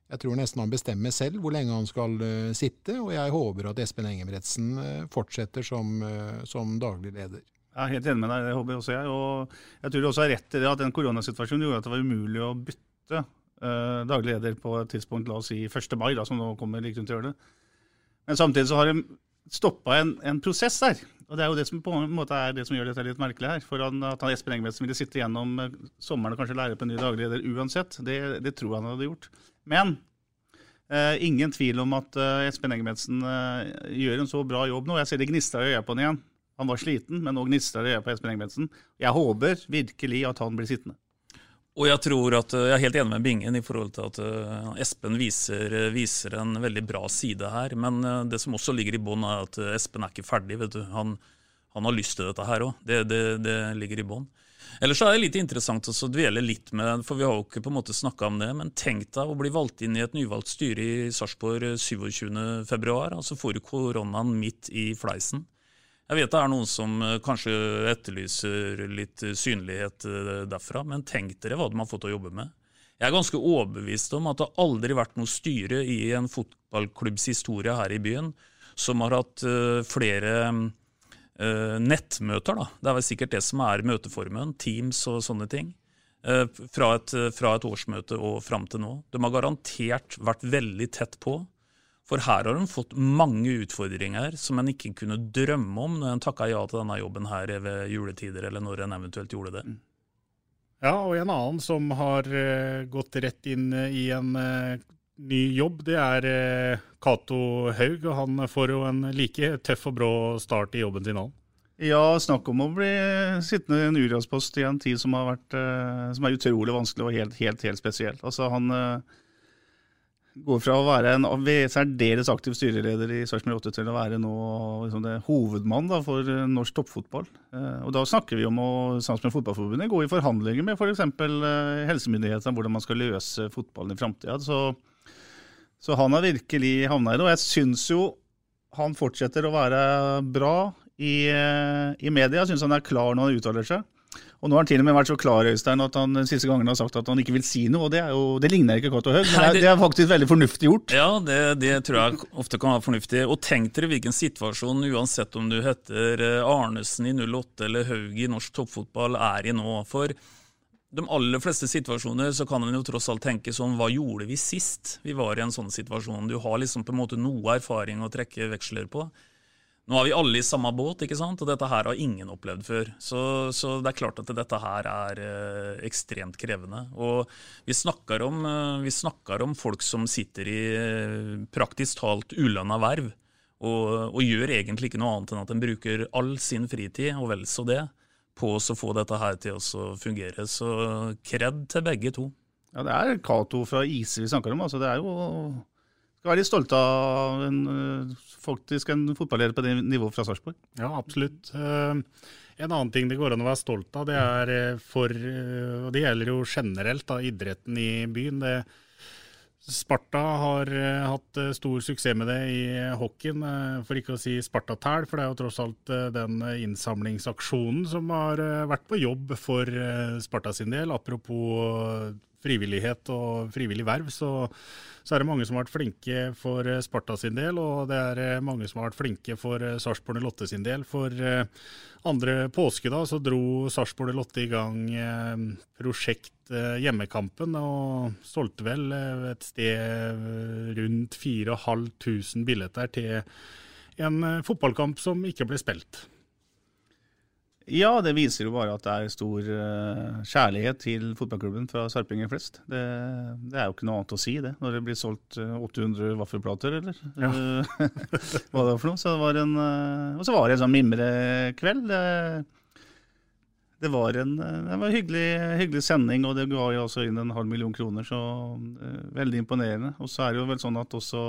Jeg tror nesten han bestemmer selv hvor lenge han skal uh, sitte, og jeg håper at Espen Engebretsen fortsetter som, som daglig leder. Jeg er helt enig med deg, det håper også jeg. Og jeg tror du også har rett i det at den koronasituasjonen gjorde at det var umulig å bytte uh, daglig leder på et tidspunkt, la oss si 1. mai, da, som nå kommer like rundt hjørnet. Men samtidig så har de stoppa en, en, prosess der. Og det er jo det som på en måte er det som gjør dette litt merkelig her. For han, at han Espen Engebretsen ville sitte gjennom sommeren og kanskje lære på en ny daglig leder uansett, det, det tror jeg han hadde gjort. Men uh, ingen tvil om at uh, Espen Engebretsen gjør en så bra jobb nå. Jeg ser det gnistrer i øya på han igjen. Han var sliten, men nå gnistrer det på Espen Engebretsen. Jeg håper virkelig at han blir sittende. Og jeg tror at jeg er helt enig med Bingen i forhold til at uh, Espen viser, viser, en veldig bra side her. Men uh, det som også ligger i bånn, er at Espen er ikke ferdig. vet du. Han, han har lyst til dette her òg. Det, det, det, ligger i bånn. Ellers er det litt interessant å dvele litt med, for vi har jo ikke på en måte snakka om det, men tenk deg å bli valgt inn i et nyvalgt styre i Sarpsborg 27.2. så får du koronaen midt i fleisen. Jeg vet det er noen som eh, kanskje etterlyser litt synlighet eh, derfra, men tenk dere hva de har fått å jobbe med. Jeg er ganske overbevist om at det aldri har vært noe styre i en fotballklubbs historie her i byen som har hatt eh, flere nettmøter. Da. Det er vel sikkert det som er møteformen, Teams og sånne ting. Fra et, fra et årsmøte og fram til nå. De har garantert vært veldig tett på For her har de fått mange utfordringer som en ikke kunne drømme om når en takka ja til denne jobben her ved juletider, eller når en eventuelt gjorde det. Ja, og en annen som har uh, gått rett inn i en ny jobb, det er uh, Cato Haug. og Han får jo en like tøff og brå start i jobben sin òg. Ja, snakk om å bli sittende i en uriaspost i en tid som, har vært, som er utrolig vanskelig og helt, helt, helt spesiell. Altså, han går fra å være en særdeles aktiv styreleder i Sarpsborg 8 til å være nå liksom det, hovedmann da, for eh, norsk toppfotball. Eh, og Da snakker vi om å sammen med Fotballforbundet gå i forhandlinger med f.eks. For eh, helsemyndighetene om hvordan man skal løse fotballen i framtida. Så, han har virkelig havna i det. Og jeg syns jo han fortsetter å være bra i, i media. Jeg syns han er klar når han uttaler seg. Og nå har han til og med vært så klar Øystein, at han den siste gangen har sagt at han ikke vil si noe. og Det, er jo, det ligner ikke Cato høyt, men det er, det er, faktisk veldig fornuftig gjort. Ja, det, det, tror jeg ofte kan være fornuftig. Og tenk dere hvilken situasjon, uansett om du heter eh, Arnesen i 08 eller Haug i norsk toppfotball, er i nå. For de aller fleste situasjoner så kan en jo tross alt tenke sånn Hva gjorde vi sist vi var i en sånn situasjon? Du har liksom på en måte noe erfaring å trekke veksler på. Nå er vi alle i samme båt, ikke sant? og dette her har ingen opplevd før. Så, så det er klart at dette her er eh, ekstremt krevende. Og vi snakker, om, eh, vi snakker, om, folk som sitter i eh, praktisk talt ulønna verv, og, og, gjør egentlig ikke noe annet enn at de bruker all sin fritid, og vel så det, på å få dette her til å fungere. Så kred til begge to. Ja, Det er Cato fra Ise vi snakker om. altså det er jo skal være litt stolte av en, eh, faktisk en fotballeder på det nivået fra Sarpsborg. Ja, absolutt. Uh, en annen ting det går an å være stolt av, det er eh, for Og det gjelder jo generelt da, idretten i byen. det Sparta har hatt stor suksess med det i hockeyen, for ikke å si Spartatæl. For det er jo tross alt den innsamlingsaksjonen som har vært på jobb for Sparta sin del. Apropos frivillighet og frivillig verv, så, så, er det mange som har vært flinke for eh, Sparta sin del, og det er eh, mange som har vært flinke for eh, Sarpsborg Lotte sin del. For andre påske da, så dro Sarpsborg Lotte i gang prosjekt Hjemmekampen, og solgte vel et sted rundt 4500 billetter til en fotballkamp som ikke ble spilt. Ja, det viser jo bare at det er stor uh, kjærlighet til fotballklubben fra sarpinger flest. Det, det, er jo ikke noe annet å si, det, når det blir solgt 800 eh, vaffelplater, eller ja. [LAUGHS] hva det var for noe. Så det var en, og så var det en sånn mimrekveld. Det, det var en, det var hyggelig, hyggelig, sending, og det ga jo også inn en halv million kroner, så uh, veldig imponerende. Og så er det jo vel sånn at også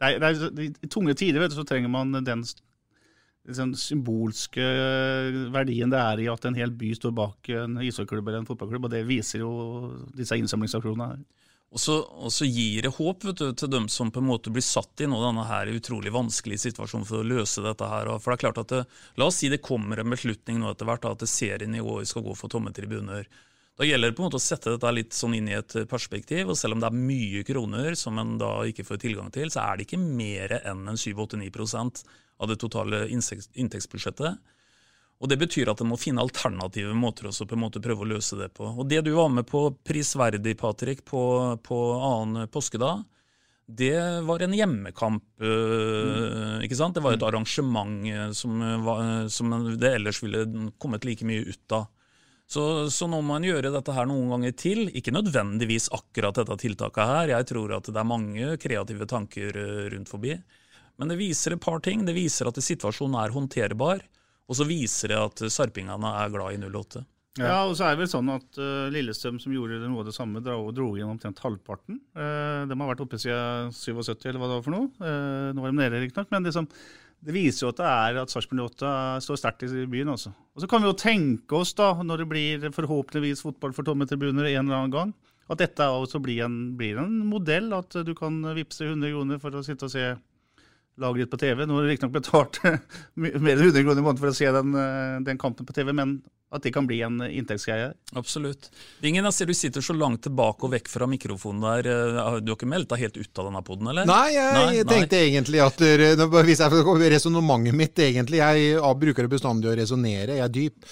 det er, det er, I tunge tider vet du, så trenger man den den symbolske verdien det er i at en hel by står bak en ishockeyklubb eller en fotballklubb, og det viser jo disse innsamlingsaksjonene her. Og så, og så, gir det håp du, til dem som på en måte blir satt i nå, denne her utrolig vanskelige situasjonen for å løse dette. her. For det er klart at det, La oss si det kommer en beslutning nå etter hvert at serien i år skal gå for tomme tribuner. Da gjelder det på en måte å sette dette litt sånn inn i et perspektiv. og Selv om det er mye kroner som en da ikke får tilgang til, så er det ikke mer enn en 7-8-9 av det totale inntektsbudsjettet. Og Det betyr at en må finne alternative måter også på en måte prøve å løse det på. Og Det du var med på prisverdig, Patrick, på, på annen påskedag, det var en hjemmekamp. Mm. ikke sant? Det var et arrangement som, var, som, det ellers ville kommet like mye ut av. Så, så, nå må en gjøre dette her noen ganger til. Ikke nødvendigvis akkurat dette tiltaket her. Jeg tror at det er mange kreative tanker rundt forbi. Men det viser et par ting. Det viser at situasjonen er håndterbar. Og så viser det at sarpingene er glad i 08. Ja. ja, og så er det vel sånn at uh, Lillestrøm, som gjorde noe av det samme, dro, dro igjen omtrent halvparten. Uh, de har vært oppe siden 77, eller hva det var for noe. Uh, nå var de nede, riktignok. Men det, det, viser jo at det er at Sarpsborg 08 står sterkt i byen. også. Og så kan vi jo tenke oss, da, når det blir forhåpentligvis fotball for tomme tribuner en eller annen gang, at dette også blir en, blir en modell. At du kan vippse 100 kroner for å sitte og se laget ditt på TV. Nå har du riktignok betalt [LAUGHS] mer enn 100 kroner i måneden for å se den, eh, den, kampen på TV, men At det kan bli en inntektsgreie. Absolutt. Ingen jeg ser du sitter så langt tilbake og vekk fra mikrofonen der. Eh, Du har ikke meldt deg helt ut av denne poden, eller? Nei, jeg tenkte egentlig at eh, Hvis jeg resonnementet mitt, egentlig Jeg bruker det bestandig å resonnere. Jeg er dyp.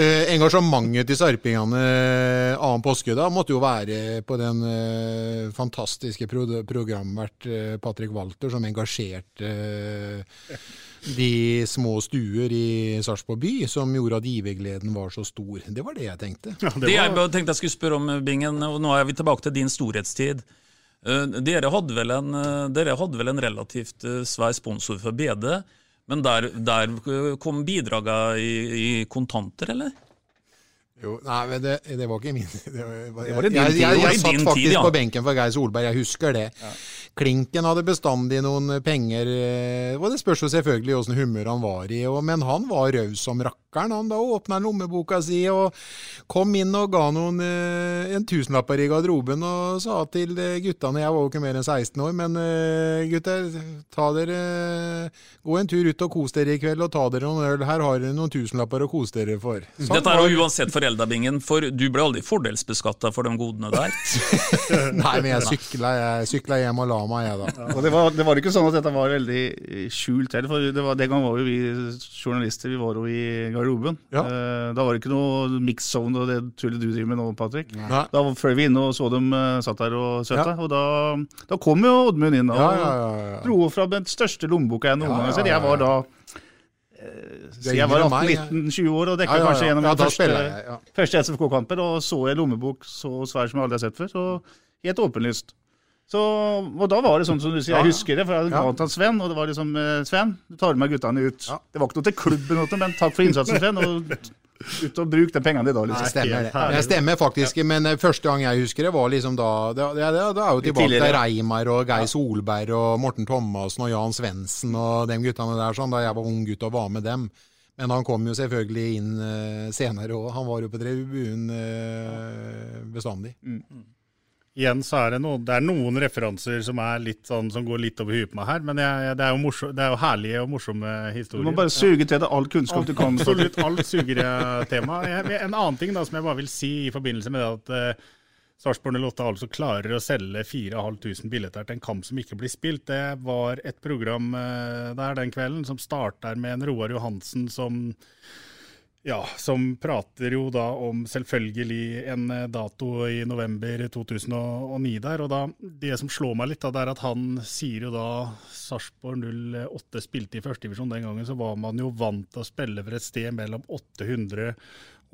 Eh, engasjementet til sarpingene eh, annen påske da måtte jo være på den eh, fantastiske pro programvert eh, Patrick Walter, som engasjerte eh, de små stuer i Sarpsborg by, som gjorde at givergleden var så stor. Det var det jeg tenkte. Det jeg tenkte jeg skulle spørre om, Bingen, og nå er vi tilbake til din storhetstid. Eh, Dere hadde vel en, eh, dere hadde vel en relativt eh, svær sponsor for BD, men der, der eh, kom bidragene i, i kontanter, eller? Jo, nei, men det, det var ikke min [LAUGHS] Det var, Det var din jeg, jeg, det jeg, satt faktisk tid, ja. på benken for Geir Solberg, jeg husker det. Klinken hadde bestandig noen penger, eh, og det spørs jo selvfølgelig åssen humør han var i, og, men han var raus som rakkeren. Han da åpna lommeboka si og kom inn og ga noen eh, en tusenlapper i garderoben og sa til eh, guttene, jeg var jo ikke mer enn 16 år, men eh, gutter, ta dere, gå en tur ut og kos dere i kveld og ta dere noen øl. Her har dere noen tusenlapper å kose dere for. Sånn Dette er jo uansett foreldrebingen, for du ble aldri fordelsbeskatta for de godene der. [LAUGHS] Nei, men jeg sykla, jeg sykla hjem og la meg, jeg, da. Og det var, det var ikke sånn at dette var veldig eh, skjult heller, for det var, den gangen var jo vi journalister vi var jo i garderoben. Eh, da var det ikke noe mix zone og det tullet du driver med nå, Patrick. Nei. Da fløy vi inn og så dem eh, satt der og søta, Ja. og da, da kom jo Oddmund inn og Ja, ja, ja, ja. dro fram den største lommeboka jeg noen Ja, gang har sett. Jeg var da så jeg var yngre enn meg, jeg. 18-19-20 år og dekka Ja, ja, ja. kanskje gjennom Ja, den første, ja. første SFK-kampen, og så en lommebok så svær som jeg aldri har sett før. Så helt åpenlyst. Så, og da var det sånn som du sier, jeg husker det, for jeg hadde Ja. galt Sven, og det var liksom eh, Sven, du tar med guttene ut. Det var ikke noe til klubben, men takk for innsatsen, Sven, og ut og bruk de pengene i dag. Det Nei, stemmer, det. Jeg stemmer faktisk, men eh, første gang jeg husker det, var liksom da Det, det, det, det er jo tilbake til. Reimar og Geir Solberg og Morten Thomassen og Jan Svendsen og de guttene der, sånn, da jeg var ung gutt og var med dem. Men han kom jo selvfølgelig inn uh, senere òg. Han var jo på tribunen uh, bestandig. Igjen så er det, noen, det er noen referanser som, er sånn, som går litt over huet på meg her, men jeg, det, er jo morsom, det er jo herlige og morsomme historier. Du må bare suge til deg all kunnskap du kan. Absolutt alt suger jeg tema. Jeg- En annen ting da, som jeg bare vil si i forbindelse med det at uh, Sarpsborg 08 altså klarer å selge 4500 billetter til en kamp som ikke blir spilt, det var et program uh, der den kvelden som starter med en Roar Johansen som ja, som prater jo da om selvfølgelig en eh, dato i november 2009 der. Og da, det som slår meg litt, da, det er at han sier jo da Sarpsborg 08 spilte i førstedivisjon den gangen, så var man jo vant til å spille for et sted mellom 800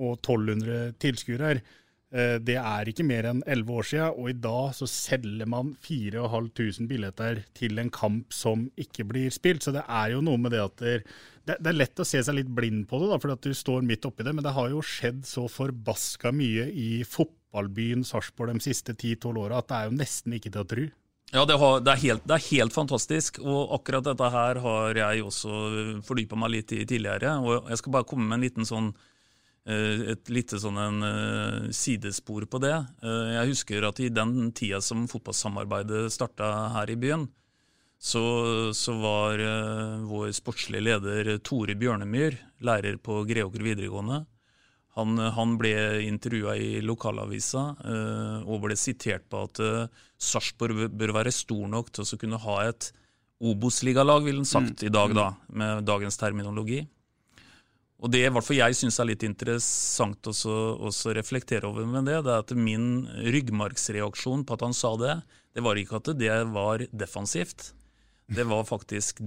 og 1200 tilskuere. Eh, Det er ikke mer enn 11 år siden, og i dag så selger man 4500 billetter til en kamp som ikke blir spilt. Så det er jo noe med det at det, det er lett å se seg litt blind på det, da, fordi at du står midt oppi det, men det har jo skjedd så forbaska mye i fotballbyen Sarpsborg de siste 10-12 åra at det er jo nesten ikke til å tru. Ja, det, har, det, er helt, det er helt fantastisk, og akkurat dette her har jeg også fordypa meg litt i tidligere. og Jeg skal bare komme med en liten sånn eh, et lite sånn en eh, sidespor på det. Eh, Jeg husker at i den tida som fotballsamarbeidet starta her i byen, så, så var eh, vår sportslige leder Tore Bjørnemyr, lærer på Greåker videregående. Han, han ble intervjua i lokalavisa eh, og ble sitert på at eh, Sarpsborg bør- bør være stor nok til å kunne ha et Obos-ligalag, ville han sagt Mm. i dag, da, med dagens terminologi. Og det i hvert fall jeg syns er litt interessant også, også reflektere over med det, det er at min ryggmargsreaksjon på at han sa det, det var ikke at det var defensivt. Det var faktisk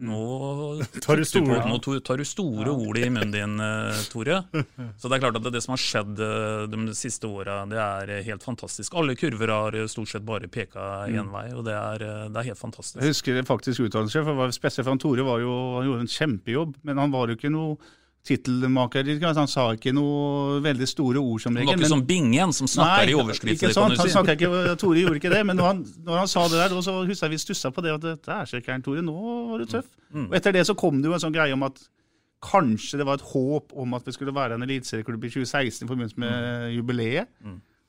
Nå [LAUGHS] Tar du store- nå tar du store ord i munnen din, eh, Tore. [LAUGHS] Så det er klart at det, det som har skjedd eh, de siste åra, det er eh, helt fantastisk. Alle kurver har stort sett bare peka én Mm. vei, og det er, det er helt fantastisk. Jeg husker faktisk uttalelse, for spesielt for han Tore var jo, han gjorde en kjempejobb, men han var jo ikke noe tittelmaker. Han sa ikke noe veldig store ord som Det Han var ikke men- som Bingen som snakker Nei, i overskrifter, sant? Han si. snakket ikke, [LAUGHS] Tore gjorde ikke det, men når han, når han sa det der, så husker jeg vi stussa på det. at det er så gærent, Tore, nå var du tøff. Mm. Og etter det så kom det jo en sånn greie om at kanskje det var et håp om at vi skulle være en eliteserieklubb i 2016 i forbindelse med Mm. jubileet.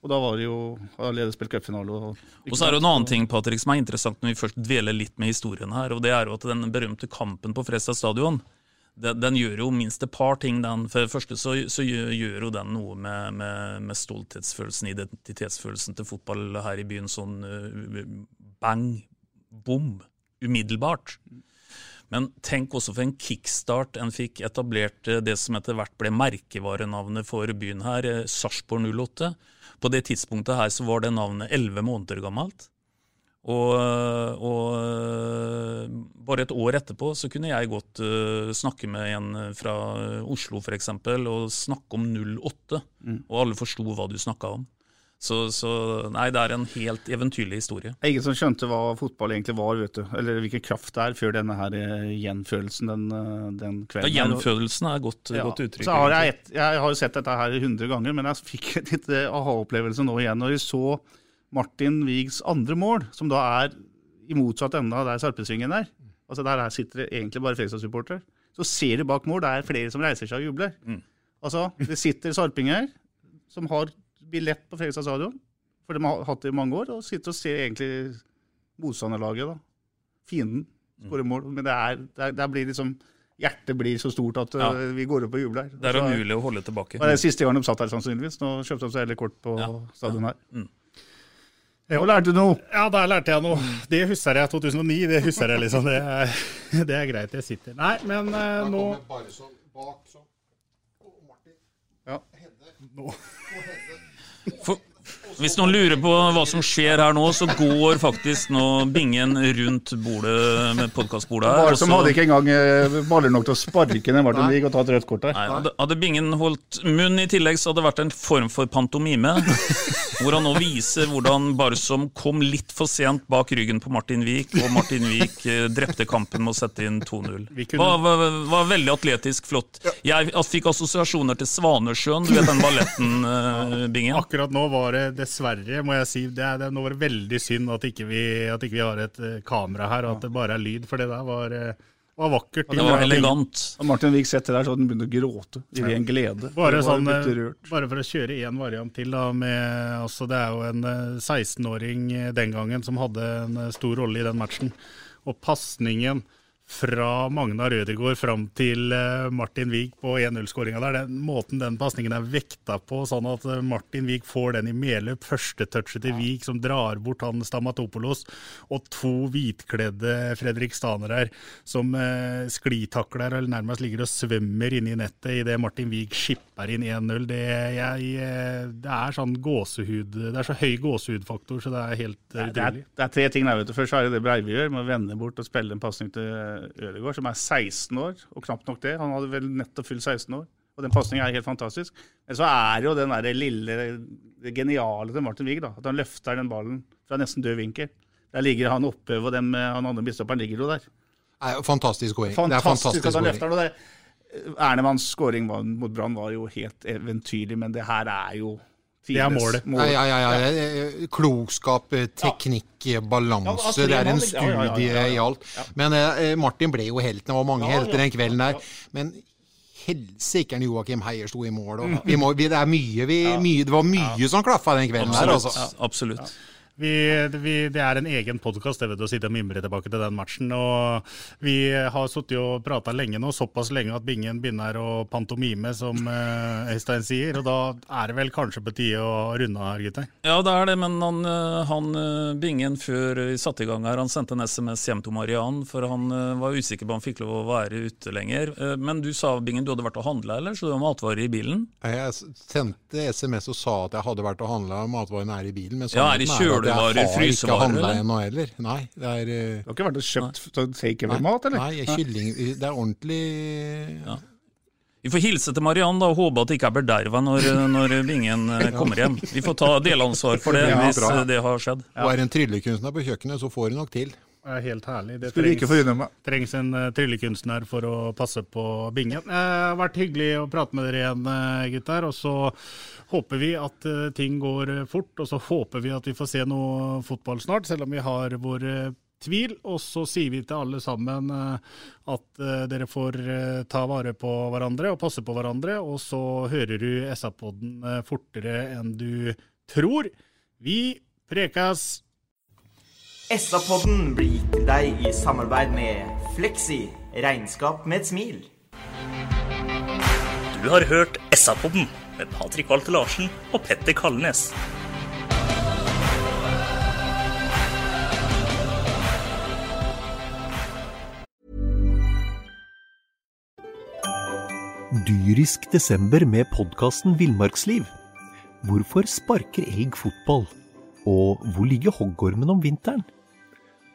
Og da var det jo allerede spilt cupfinale. Og, Og så er det en annen ting Patrick, som er interessant når vi først dveler litt med historien her, og det er jo at den berømte kampen på Fredstad stadion, den, den gjør jo minst et par ting. Den. For det første så, så gjør, gjør jo den noe med, med, med stolthetsfølelsen, identitetsfølelsen til fotball her i byen. Sånn bang, bom, umiddelbart. Men tenk også for en kickstart en fikk etablert det som etter hvert ble merkevarenavnet for byen her, Sarpsborg 08. På det tidspunktet her så var det navnet elleve måneder gammelt. Og, og, bare et år etterpå så kunne jeg godt uh, snakke med en fra Oslo f.eks. og snakke om 08, mm. og alle forsto hva du snakka om. Så, så, nei, det er en helt eventyrlig historie. Ingen som skjønte hva fotball egentlig var, vet du. Eller hvilken kraft det er, før denne her eh, gjenfølelsen den, eh, den kvelden. Ja, Gjenfølelsen er godt, ja. godt uttrykk. Så har jeg, et, jeg har jo sett dette her hundre ganger, men jeg fikk en litt aha-opplevelse nå igjen når jeg så Martin Wiigs andre mål, som da er i motsatt ende av der Sarpesvingen er. Altså Der sitter det egentlig bare Fredrikstad-supportere. Så ser du bak mål, det er flere som reiser seg og jubler. Mm. Altså, Det sitter sarpinger som har billett på Fredrikstad stadion, for de har hatt det i mange år, og sitter og ser egentlig motstanderlaget, da. Fienden, skåre mål. Men det, er, det, er, det blir liksom Hjertet blir så stort at ja. uh, vi går opp og jubler. Det er umulig å holde tilbake. Det var det siste gang de satt her, sannsynligvis. Nå kjøpte de seg heller kort på ja. stadion her. Mm. Og lærte du noe? Ja, der lærte jeg noe. Det husker jeg 2009. Det husker jeg liksom. Det er, [LAUGHS] det er greit, jeg sitter. Nei, men uh, nå bare sånn bak sånn. Martin. Ja. Hedde. Nå. For, hvis noen lurer på hva som skjer her nå, så går faktisk nå bingen rundt bordet med podkastbordet her. Bare som hadde ikke engang eh, baller nok til å sparke ned Martin Wiig og ta et rødt kort der. Nei, hadde, hadde bingen holdt munn i tillegg, så hadde det vært en form for pantomime. hvor han nå viser hvordan Barsom kom litt for sent bak ryggen på Martin Wiik, og Martin Wiik eh, drepte kampen med å sette inn 2-0. Var, var, var, veldig atletisk flott. Jeg fikk assosiasjoner til Svanesjøen, du vet den balletten, uh, Bingen? Akkurat nå var det dessverre, må jeg si. Det er, det, nå var det veldig synd at ikke vi, at ikke vi har et uh, kamera her, og at det bare er lyd. For det der var, uh, var vakkert. det var elegant. Og Martin Wiik setter der så den begynner å gråte i ren glede. Bare, sånn, uh, bare, for å kjøre én variant til. Da, med, altså, det er jo en 16-åring den gangen som hadde en stor rolle i den matchen. Og pasningen fra Magnar Rødegård fram til eh, Martin Wiig på 1-0-skåringa der. Den måten den pasningen er vekta på, sånn at eh, Martin Wiig får den i medløp. Første touchet til Wiig som drar bort han Stamatopoulos, og to hvitkledde fredrikstanere her som eh, sklitakler eller nærmest ligger og svømmer inne i nettet idet Martin Wiig skipper inn 1-0. Det, eh, det, er sånn gåsehud Det er så høy gåsehudfaktor, så det er helt utrolig. Det, det er tre ting der, vet du. Først er det det Breivi gjør, med å vende bort og spille en pasning til Ødegaard, som er 16 år, og knapt nok det. Han hadde vel nettopp fylt 16 år. Og den pasningen er helt fantastisk. Men så er det jo den der lille, det geniale til Martin Wiig, at han løfter den ballen fra nesten død vinkel. Der ligger han oppe, og dem, han andre bistopperen ligger jo der. Fantastisk scoring. Fantastisk, det er fantastisk at han løfter den. Ernemanns skåring mot Brann var jo helt eventyrlig, men det her er jo det er målet. Mål. Ja, ja, ja, Klokskap, teknikk, balanse. Ja, det er en studie i alt. Men eh, Martin ble jo helten. Det var mange helter den kvelden der. Men helsikeren Joakim Heier sto i mål. Og vi må, vi, det, mye, vi, mye, det var mye som klaffa den kvelden Absolutt. der. Altså. Absolutt. Vi, vi, det er en egen podkast å sitte og mimre tilbake til den matchen. og Vi har sittet og prata lenge nå, såpass lenge at Bingen begynner å pantomime, som eh, Øystein sier. og Da er det vel kanskje på tide å runde av her, gutter? Ja, det er det, men han, eh, han, eh, Bingen før vi satte i gang her, han sendte en SMS hjem til Mariann, for han var usikker på om han fikk lov å være ute lenger. Men du sa, Bingen, du hadde vært og handla, eller? Så du har matvarer i bilen? Jeg sendte SMS og sa at jeg hadde vært og handla, matvarene er i bilen. men ja, er det kjølevarer? jeg har ikke handla ennå heller. Nei, det er uh... Du har ikke vært og kjøpt sånn takeaway-mat, eller? Nei, kylling Det er ordentlig ja. Vi får hilse til Mariann da, og håpe at det ikke er berderva når, når Bingen eh, kommer hjem. Vi får ta delansvar for det hvis ja, det har skjedd. Ja. Og er en tryllekunstner på kjøkkenet, så får hun nok til. Er helt herlig. Det Skulle trengs, ikke meg. trengs en uh, tryllekunstner for å passe på bingen. Det uh, har vært hyggelig å prate med dere igjen, uh, gutter. Og så håper vi at uh, ting går fort, og så håper vi at vi får se noe fotball snart, selv om vi har våre tvil. Og så sier vi til alle sammen at dere får ta vare på hverandre og passe på hverandre. Og så hører du SA-podden fortere enn du tror. Vi prekas! SA-podden blir gitt til deg i samarbeid med Fleksi regnskap med et smil. Du har hørt SA-podden med Patrik Walter Larsen og Petter Kalnes. Dyrisk desember med podkasten Villmarksliv. Hvorfor sparker elg fotball? Og hvor ligger hoggormen om vinteren?